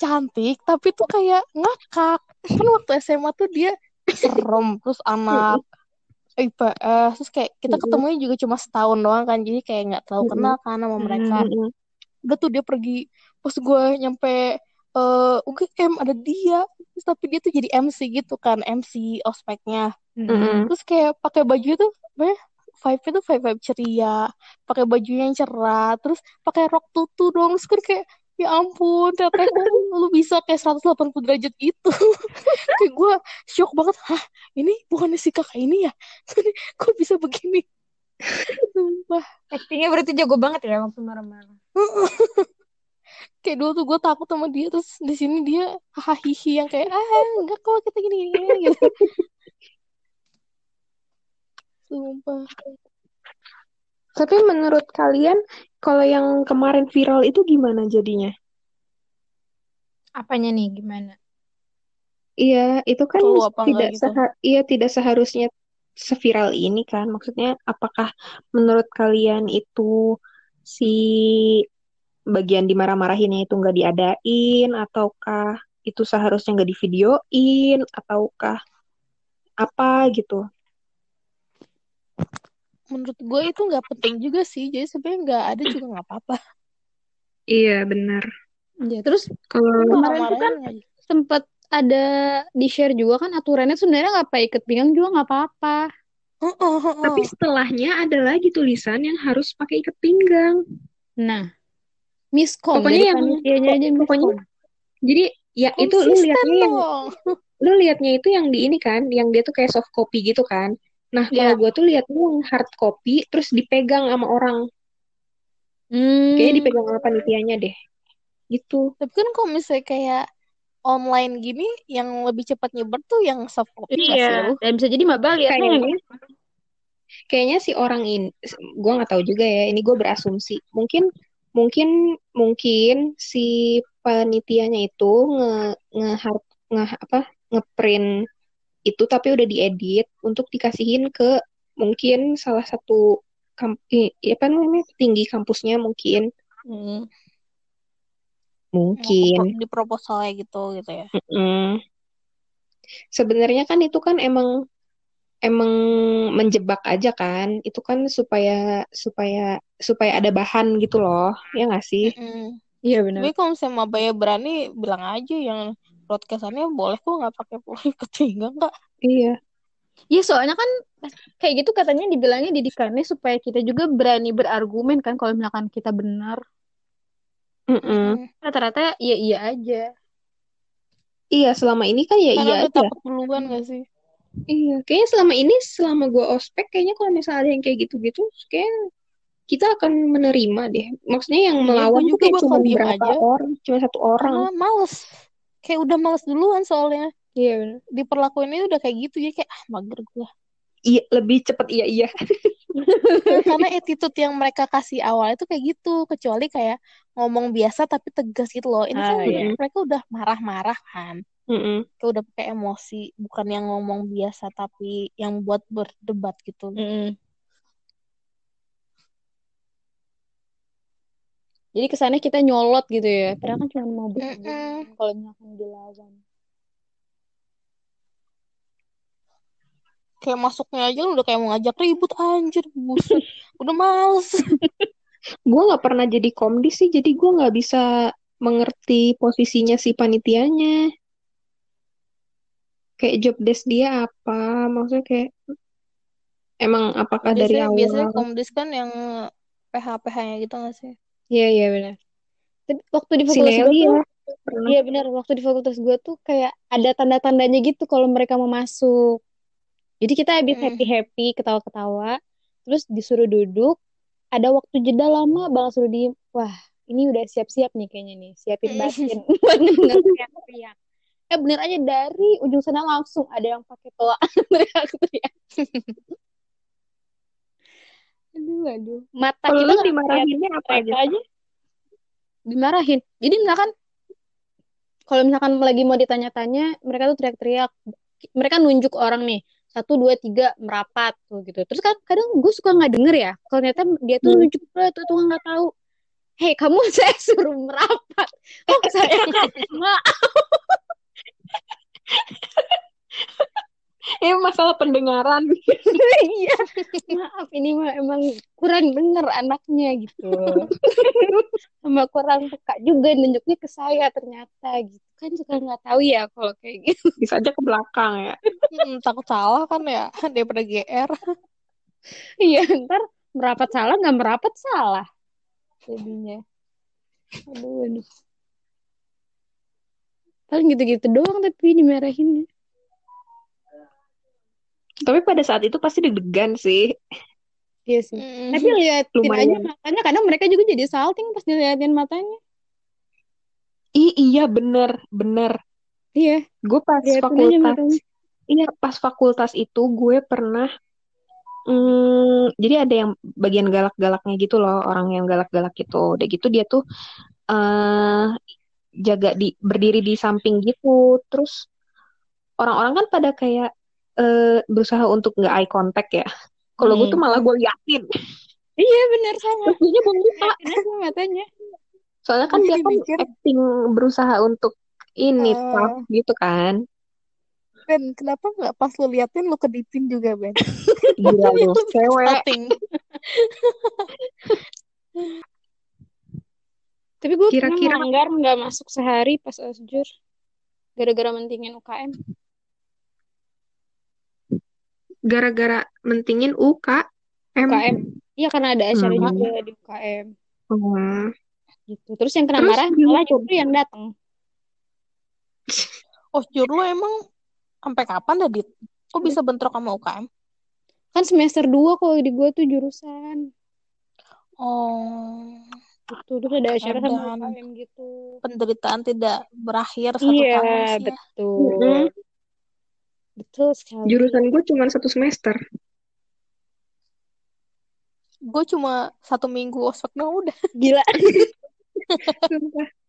cantik tapi tuh kayak ngakak. Kan waktu SMA tuh dia serem terus anak IPS terus kayak kita ketemunya juga cuma setahun doang kan jadi kayak nggak terlalu kenal kan sama mereka udah tuh dia pergi pas gue nyampe eh UGM ada dia terus tapi dia tuh jadi MC gitu kan MC ospeknya. Mm-mm. terus kayak pakai baju itu apa vibe itu vibe vibe ceria. Pakai baju yang cerah terus pakai rok tutu dong. Terus kan kayak ya ampun ternyata lu, lu bisa kayak 180 derajat gitu. Kayak gue shock banget hah ini bukannya si kakak ini ya? Kok bisa begini? Sumpah. Actingnya berarti jago banget ya waktu marah-marah. kayak dulu tuh gue takut sama dia terus di sini dia hahihi yang kayak ah enggak kok kita gini gini, gini," gitu sumpah Tapi menurut kalian, kalau yang kemarin viral itu gimana jadinya? Apanya nih gimana? Iya, itu kan tidak gitu? seha- iya tidak seharusnya seviral ini kan. Maksudnya, apakah menurut kalian itu si bagian dimarah-marahinnya itu nggak diadain, ataukah itu seharusnya nggak divideoin, ataukah apa gitu? menurut gue itu nggak penting juga sih jadi sebenarnya nggak ada juga nggak apa-apa Iya, benar. Ya, terus Kalau Kemarin tuh kan aja sempat ada di share juga kan aturannya sebenarnya nggak pakai ikat pinggang juga nggak apa-apa. Heeh, heeh. tapi setelahnya ada lagi tulisan yang harus pakai ikat pinggang. Nah, miskom Pokoknya yang- panitianya aja pokoknya miskom. Jadi ya itu lu Konsisten liatnya yang lu liatnya itu yang di ini kan, yang dia tuh kayak soft copy gitu kan. Nah, kalau Iya. gua tuh liatnya yang hard copy terus dipegang sama orang. Hmm. Kayaknya dipegang sama panitianya deh. Gitu. Tapi kan kalau misalnya kayak online gini yang lebih cepat nyebar tuh yang soft copy Iya, lu? dan bisa jadi maba liatnya yang Kayaknya kayaknya si orang ini gua nggak tahu juga ya, ini gua berasumsi. Mungkin mungkin mungkin si panitianya itu nge nge, nge apa ngeprint itu tapi udah diedit untuk dikasihin ke mungkin salah satu kamp i- apa namanya tinggi kampusnya mungkin Hmm. mungkin Di proposalnya gitu gitu ya. Mm. Sebenarnya kan itu kan emang emang menjebak aja kan itu kan supaya supaya supaya ada bahan gitu loh ya nggak sih. Iya benar. Tapi kalau misalnya mabaya berani bilang aja yang broadcastannya boleh kok nggak pakai ikat pinggang kak. iya Iya soalnya kan kayak gitu katanya dibilangnya didikannya supaya kita juga berani berargumen kan kalau misalkan kita benar. Mm-mm. Mm. Rata-rata iya iya aja. iya selama ini kan ya Karena iya aja. takut duluan gak sih? Iya, kayaknya selama ini selama gue ospek kayaknya kalau misalnya ada yang kayak gitu-gitu, kayak kita akan menerima deh. Maksudnya yang Iya, melawan tuh juga kayak cuma berapa aja. orang, cuma satu orang. Karena males. Kayak udah males duluan soalnya. Iya benar. Diperlakuinnya udah kayak gitu. Jadi kayak, ah mager gue. Iya, lebih cepet iya iya. Karena attitude yang mereka kasih awal itu kayak gitu. Kecuali kayak ngomong biasa tapi tegas gitu loh. Ini kan Ah, iya. mereka udah marah-marah kan. Mm-mm. Kayak udah pakai emosi. Bukan yang ngomong biasa tapi yang buat berdebat gitu. Mm-mm. Jadi kesannya kita nyolot gitu ya. Padahal kan cuma mau Mm-mm. kalau misalkan dilawan. Kayak masuknya aja lu udah kayak mau ngajak ribut anjir. Buset. Udah males. Gue nggak pernah jadi komdis sih, jadi gue nggak bisa mengerti posisinya si panitianya. Kayak job desk dia apa? Maksudnya kayak emang apakah dari Biasanya, biasanya awal? komdis kan yang PH-PH-nya gitu gak sih? Iya iya benar. Tapi waktu di fakultas gue ya iya benar. Waktu di fakultas gue tuh kayak ada tanda-tandanya gitu kalau mereka mau masuk. Jadi kita habis Mm. happy happy ketawa-ketawa, terus disuruh duduk. Ada waktu jeda lama banget suruh diem. Wah ini udah siap-siap nih kayaknya nih, siapin batin buat denger teriak-teriak. Eh bener aja dari ujung sana langsung ada yang pakai toa teriak-teriak. Aduh, aduh. Mata Kalau kita dimarahinnya apa aja? aja dimarahin. Jadi misalkan kalau misalkan lagi mau ditanya-tanya, mereka tuh teriak-teriak. Mereka nunjuk orang nih, satu, dua, tiga, merapat tuh gitu. Terus kan kadang gue suka nggak denger ya. Kalau ternyata dia tuh Hmm. nunjuk gue tuh tuh nggak tahu. Hei, kamu saya suruh merapat. Oh, saya maaf. Ini masalah pendengaran. Iya, maaf ini mah emang kurang denger anaknya gitu. Sama kurang peka juga nunjuknya ke saya ternyata gitu. Kan suka nggak tahu ya kalau kayak gitu. Bisa aja ke belakang ya. Hmm, takut salah kan ya daripada GR. Iya, ntar merapat salah nggak merapat salah jadinya. Aduh, aduh. Paling gitu-gitu doang tapi dimarahin. Tapi pada saat itu pasti deg-degan sih. Iya sih. Mm. Tapi liatin aja Lumayan. matanya, kadang mereka juga jadi salting pas diliatin matanya. Ih, iya bener, bener. Iya, Gue pas liatin aja fakultas, iya pas fakultas itu gue pernah, hmm, jadi ada yang bagian galak-galaknya gitu loh, orang yang galak-galak gitu. Udah gitu dia tuh eh jaga di berdiri di samping gitu. Terus orang-orang kan pada kayak eh, berusaha untuk nggak eye contact ya. Kalau gue Hmm. tuh malah gue liatin. Iya benar sama. Belum buka. Matanya. Soalnya kan dia kan acting berusaha untuk ini Ah. tough gitu kan. Ben, kenapa nggak pas lu liatin lu kedipin juga, Ben? Gila lu, cewek. Tapi gue pernah Kira-kira melanggar nggak masuk sehari pas osjur. Gara-gara mentingin UKM. gara-gara mentingin UK M. UKM. Iya karena ada acara Hmm. juga di UKM. Hmm. Gitu. Terus yang kena Terus marah gimana malah justru yang datang. Osjur lu emang sampai kapan dah, Dit? Kok bisa bentrok sama UKM? Kan semester 2 kalau di gue tuh jurusan. Oh, Gitu. Terus ada acara sama. UKM gitu. penderitaan tidak berakhir satu Iya, tahun sih ya. betul. Mm-mm. Betul sekali. Jurusan gue cuma satu semester. Gue cuma satu minggu ospek doang udah. Gila.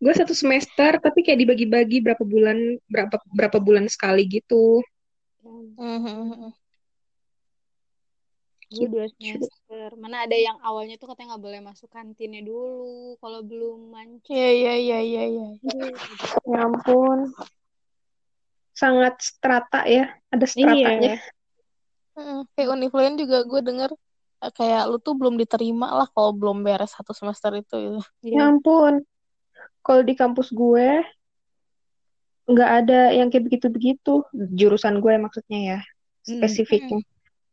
Gue satu semester tapi kayak dibagi-bagi berapa bulan berapa berapa bulan sekali gitu. Mhm. Gue dua semester. Mana ada yang awalnya tuh katanya nggak boleh masuk kantinnya dulu kalau belum mancing. Iya, iya, iya, iya, iya. Ya ampun. Sangat strata ya. Ada stratanya. Iya. Heeh. Kayak univ lain juga gue denger kayak lu tuh belum diterima lah kalau belum beres satu semester itu. gitu. Iya. Ya ampun. Kalau di kampus gue nggak ada yang kayak begitu-begitu. Jurusan gue maksudnya ya. Spesifiknya.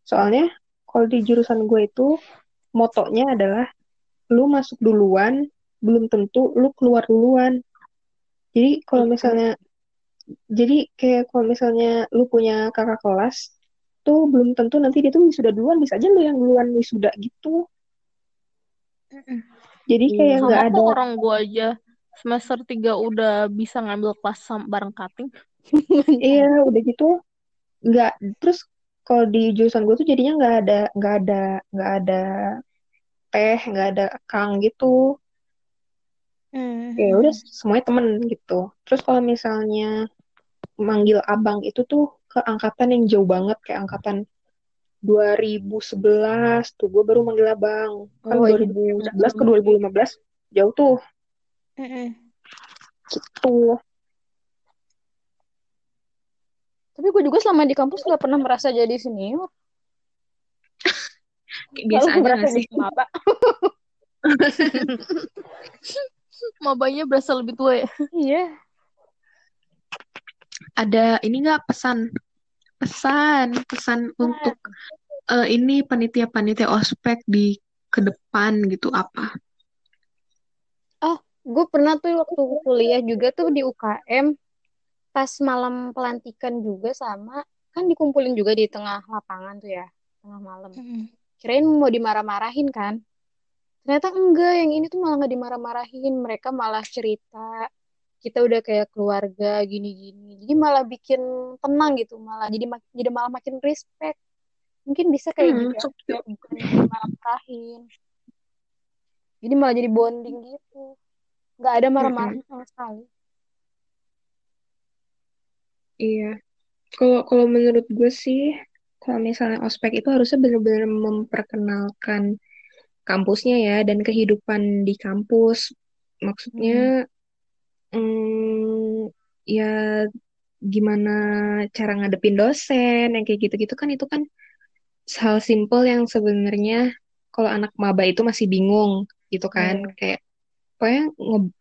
Soalnya kalau di jurusan gue itu motonya adalah lu masuk duluan, belum tentu lu keluar duluan. Jadi kalau misalnya jadi kayak kalau misalnya lu punya kakak kelas tuh belum tentu nanti dia tuh wisuda duluan bisa aja lu yang duluan wisuda gitu jadi kayak nggak ada orang gue aja semester 3 udah bisa ngambil kelas bareng cutting. iya udah gitu nggak terus kalau di jurusan gue tuh jadinya nggak ada nggak ada nggak ada teh nggak ada kang gitu. Ya udah semuanya temen gitu. Terus kalau misalnya manggil abang itu tuh ke angkatan yang jauh banget kayak angkatan 2011 tuh gue baru manggil abang. Kan Oh, iya. 2011 ke 2015 jauh tuh. Gitu Tapi gue juga selama di kampus gak pernah merasa jadi senior. Biasa aja merasa gak sih maba. Mabanya berasa lebih tua ya. Iya. ada ini nggak pesan pesan pesan untuk eh, ini panitia-panitia ospek di ke depan gitu apa Gue pernah tuh waktu kuliah juga tuh di UKM. Pas malam pelantikan juga sama. Kan dikumpulin juga di tengah lapangan tuh ya. Tengah malam. Kirain mau dimarah-marahin kan. Ternyata enggak. Yang ini tuh malah nggak dimarah-marahin. Mereka malah cerita. Kita udah kayak keluarga gini-gini. Jadi malah bikin tenang gitu. Malah jadi mak- jadi malah makin respect. Mungkin bisa kayak Hmm, gitu ya. Dimarah-marahin. Jadi malah jadi bonding gitu. Nggak ada marah-marah sama sekali. Iya. Kalau kalau menurut gue sih, kalau misalnya ospek itu harusnya benar-benar memperkenalkan kampusnya ya dan kehidupan di kampus. Maksudnya, hmm, ya gimana cara ngadepin dosen yang kayak gitu-gitu kan itu kan hal simple yang sebenarnya kalau anak maba itu masih bingung gitu kan. Hmm. Kayak pokoknya nge-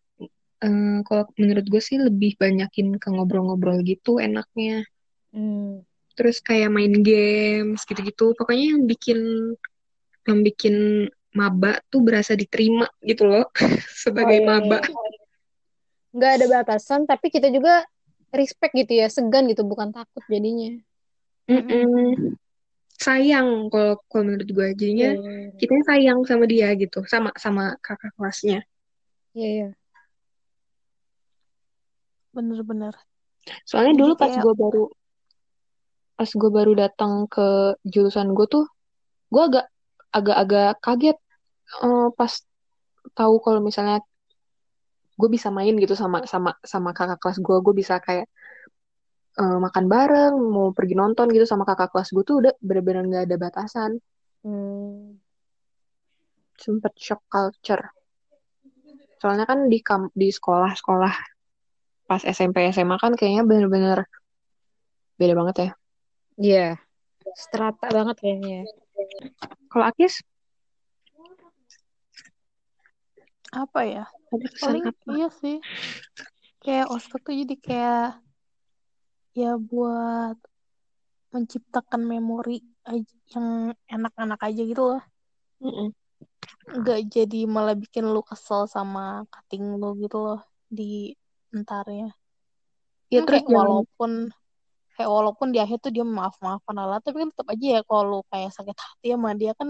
kalau menurut gue sih lebih banyakin ke ngobrol-ngobrol gitu enaknya. Hmm. terus kayak main games gitu-gitu pokoknya yang bikin yang bikin maba tuh berasa diterima gitu loh sebagai Oh, iya, maba iya. Nggak ada batasan, tapi kita juga respect gitu ya, segan gitu, bukan takut jadinya. Mm-mm. sayang kalau kalau menurut gue jadinya Iya, iya, kita sayang sama dia gitu sama sama kakak kelasnya iya. iya. Bener-bener. soalnya Jadi dulu pas kayak- gue baru pas gue baru datang ke jurusan gue tuh gue agak agak-agak kaget eh, pas tahu kalau misalnya gue bisa main gitu sama sama sama kakak kelas gue gue bisa kayak eh, makan bareng mau pergi nonton gitu sama kakak kelas gue tuh udah bener-bener nggak ada batasan Hmm. sempet shock culture soalnya kan di kam di sekolah-sekolah pas SMP SMA kan kayaknya bener-bener beda banget ya Iya. Strata banget kayaknya. ya. kalau Akis Apa ya? Paling apa iya sih. Kayak ospek tuh jadi kayak ya buat menciptakan memori yang enak-enak aja gitu loh. Mm-mm. Nggak jadi malah bikin lu kesel sama cutting lu gitu loh di entarnya. ya Kan terus kayak walaupun kayak walaupun di akhir tuh dia maaf-maafan Allah, tapi kan tetap aja ya kalau lu kayak sakit hati sama dia kan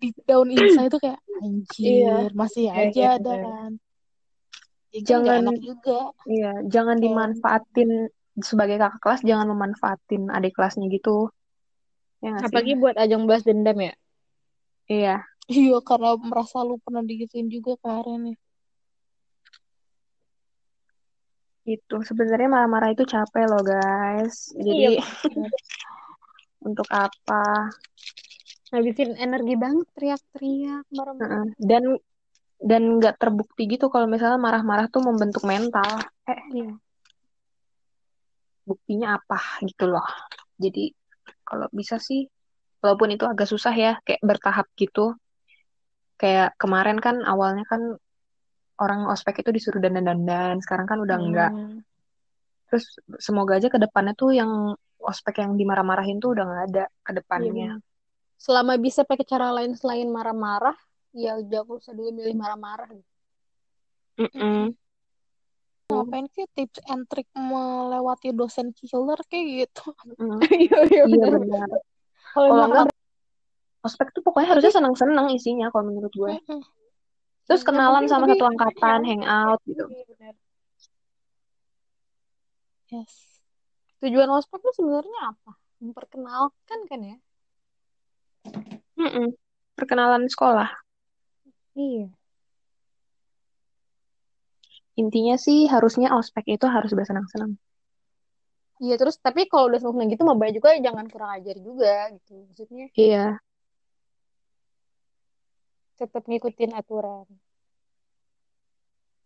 di down inside tuh kayak anjir, masih Iya, aja iya, ada benar. kan. Jadi kan jangan enak juga. iya jangan Kayak dimanfaatin sebagai kakak kelas jangan memanfaatin adik kelasnya gitu ya Apalagi buat ajang balas dendam ya. iya Iya, karena merasa lu pernah digituin juga kemarin ya. Gitu. Sebenarnya marah-marah itu capek loh, guys. Jadi Iya. untuk apa? Ngabisin energi banget teriak-teriak, marah-marah. Dan dan nggak terbukti gitu kalau misalnya marah-marah tuh membentuk mental. Eh, Iya. buktinya apa gitu loh. Jadi kalau bisa sih, walaupun itu agak susah ya, kayak bertahap gitu. Kayak kemarin kan awalnya kan orang ospek itu disuruh dandan-dandan, sekarang kan udah enggak. Hmm. Terus semoga aja ke depannya tuh yang ospek yang dimarah-marahin tuh udah nggak ada ke Iya, depannya. benar. Selama bisa pakai cara lain selain marah-marah, ya jangan usah dulu milih marah-marah. Mm-mm. ngapain kayak tips and trick melewati dosen killer kayak gitu. Mm. Iya, iya, Iya benar. Kalau enggak, enggak ospek tuh pokoknya harusnya senang-senang isinya kalau menurut gue. Mm-mm. Terus yang kenalan sama tapi satu angkatan, ya. hangout gitu. Iya, bener. Yes. Tujuan ospek tuh sebenarnya apa? Memperkenalkan kan ya? Mm-mm. Perkenalan sekolah. Iya. Intinya sih harusnya ospek itu harus bersenang-senang. Iya terus tapi kalau udah seneng gitu mah juga jangan kurang ajar juga gitu. Maksudnya Iya, tetap ngikutin aturan.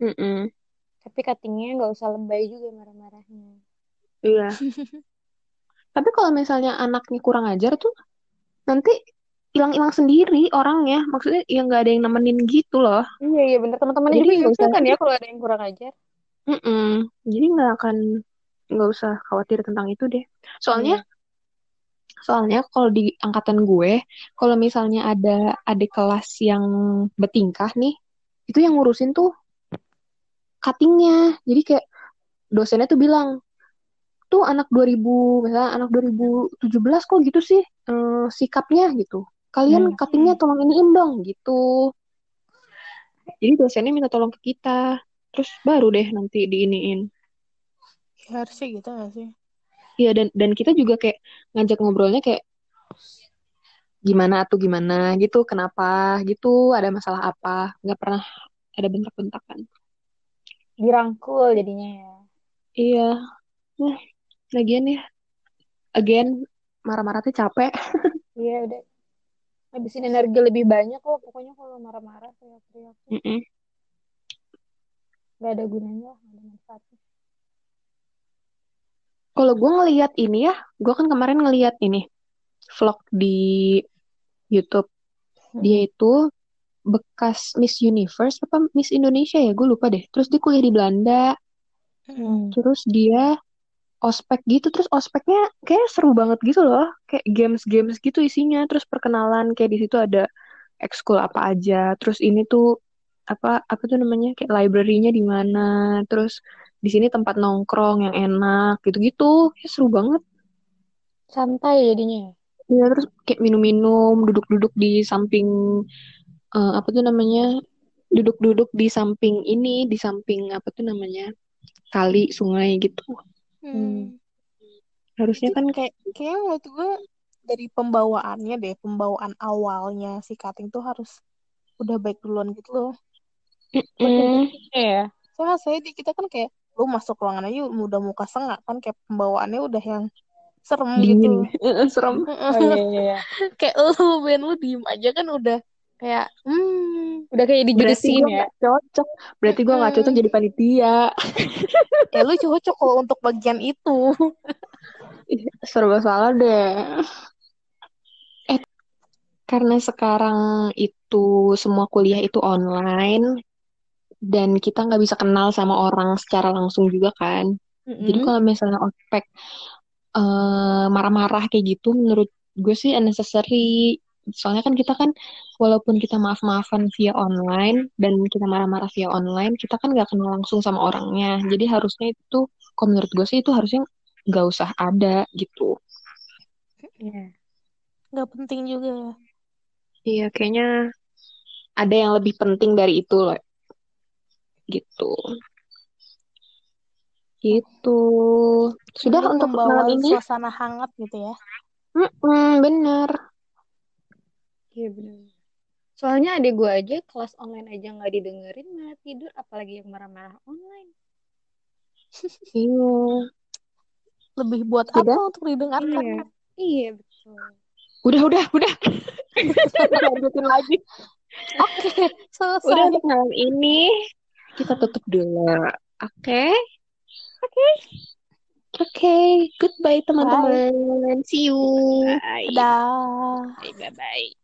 mm-mm. Tapi cuttingnya nggak usah lebay juga marah-marahnya. Iya. Tapi kalau misalnya anaknya kurang ajar tuh nanti hilang-hilang sendiri orangnya. Maksudnya ya nggak ada yang nemenin gitu loh. Iya iya bener teman-temannya Jadi juga nggak usah. kan ya kalau ada yang kurang ajar. Mm-mm. Jadi nggak akan nggak usah khawatir tentang itu deh. Soalnya soalnya kalau di angkatan gue, kalau misalnya ada adik kelas yang bertingkah nih, itu yang ngurusin tuh cuttingnya. Jadi kayak dosennya tuh bilang, tuh anak 2000, misalnya anak 2017 kok gitu sih eh, sikapnya gitu. Kalian Hmm. cuttingnya tolong iniin dong gitu. Jadi dosennya minta tolong ke kita. Terus baru deh nanti diiniin. Ya, harusnya gitu gak sih? Iya dan dan kita juga kayak ngajak ngobrolnya kayak gimana tuh gimana gitu, kenapa gitu, ada masalah apa, nggak pernah ada bentak-bentakan. Dirangkul jadinya ya. Iya, nah lagian ya, again marah-marah tuh capek. Iya udah. Habisin energi lebih banyak kok pokoknya kalau marah-marah teriak-teriak tuh Mm-mm. nggak ada gunanya, nggak ada manfaatnya. Kalau gue ngeliat ini ya, gue kan kemarin ngeliat ini vlog di YouTube. Dia itu bekas Miss Universe apa Miss Indonesia ya, gue lupa deh. Terus dia kuliah di Belanda. Hmm. Terus dia ospek gitu, terus ospeknya kayak seru banget gitu loh, kayak games-games gitu isinya, terus perkenalan kayak di situ ada ekskul apa aja, terus ini tuh apa apa tuh namanya kayak library-nya di mana, terus di sini tempat nongkrong yang enak gitu-gitu, ya seru banget. Santai jadinya. ya. Ya terus kayak minum-minum, duduk-duduk di samping eh, apa tuh namanya, duduk-duduk di samping ini, di samping apa tuh namanya kali, sungai gitu. Hmm. Harusnya Itu kan kayak kayak menurut gue dari pembawaannya deh, pembawaan awalnya si cutting tuh harus udah baik duluan gitu loh. Mm-mm. Iya. Soalnya saya di kita kan kayak lu masuk ruangan aja udah muka sengak kan kayak pembawaannya udah yang serem dingin gitu. serem Oh iya iya iya. kayak lu Ben lu diem aja kan udah kayak hmm Udah kayak dijudesin gue ya. gak cocok berarti gue gak cocok jadi panitia ya lu cocok kalau untuk bagian itu. Ih, serba salah deh eh karena sekarang itu semua kuliah itu online dan kita nggak bisa kenal sama orang secara langsung juga kan. Jadi kalau misalnya ospek eh, marah-marah kayak gitu menurut gue sih unnecessary. Soalnya kan kita kan walaupun kita maaf-maafan via online dan kita marah-marah via online kita kan nggak kenal langsung sama orangnya. Jadi harusnya itu kalau menurut gue sih itu harusnya nggak usah ada gitu. Iya. Gak penting juga. iya kayaknya ada yang lebih penting dari itu loh gitu gitu sudah Mending untuk malam ini suasana hangat gitu ya. Mm-mm, bener Iya benar. Soalnya adik gue aja kelas online aja nggak didengerin malah tidur, apalagi yang marah-marah online. iya Lebih buat Sudah? apa untuk didengarkan? Iya, iya betul. udah udah udah lanjutin lagi Oke, selesai. Udah untuk malam ini kita tutup dulu. Oke? Oke. Goodbye teman-teman. See you. Bye. Dadah. Bye bye.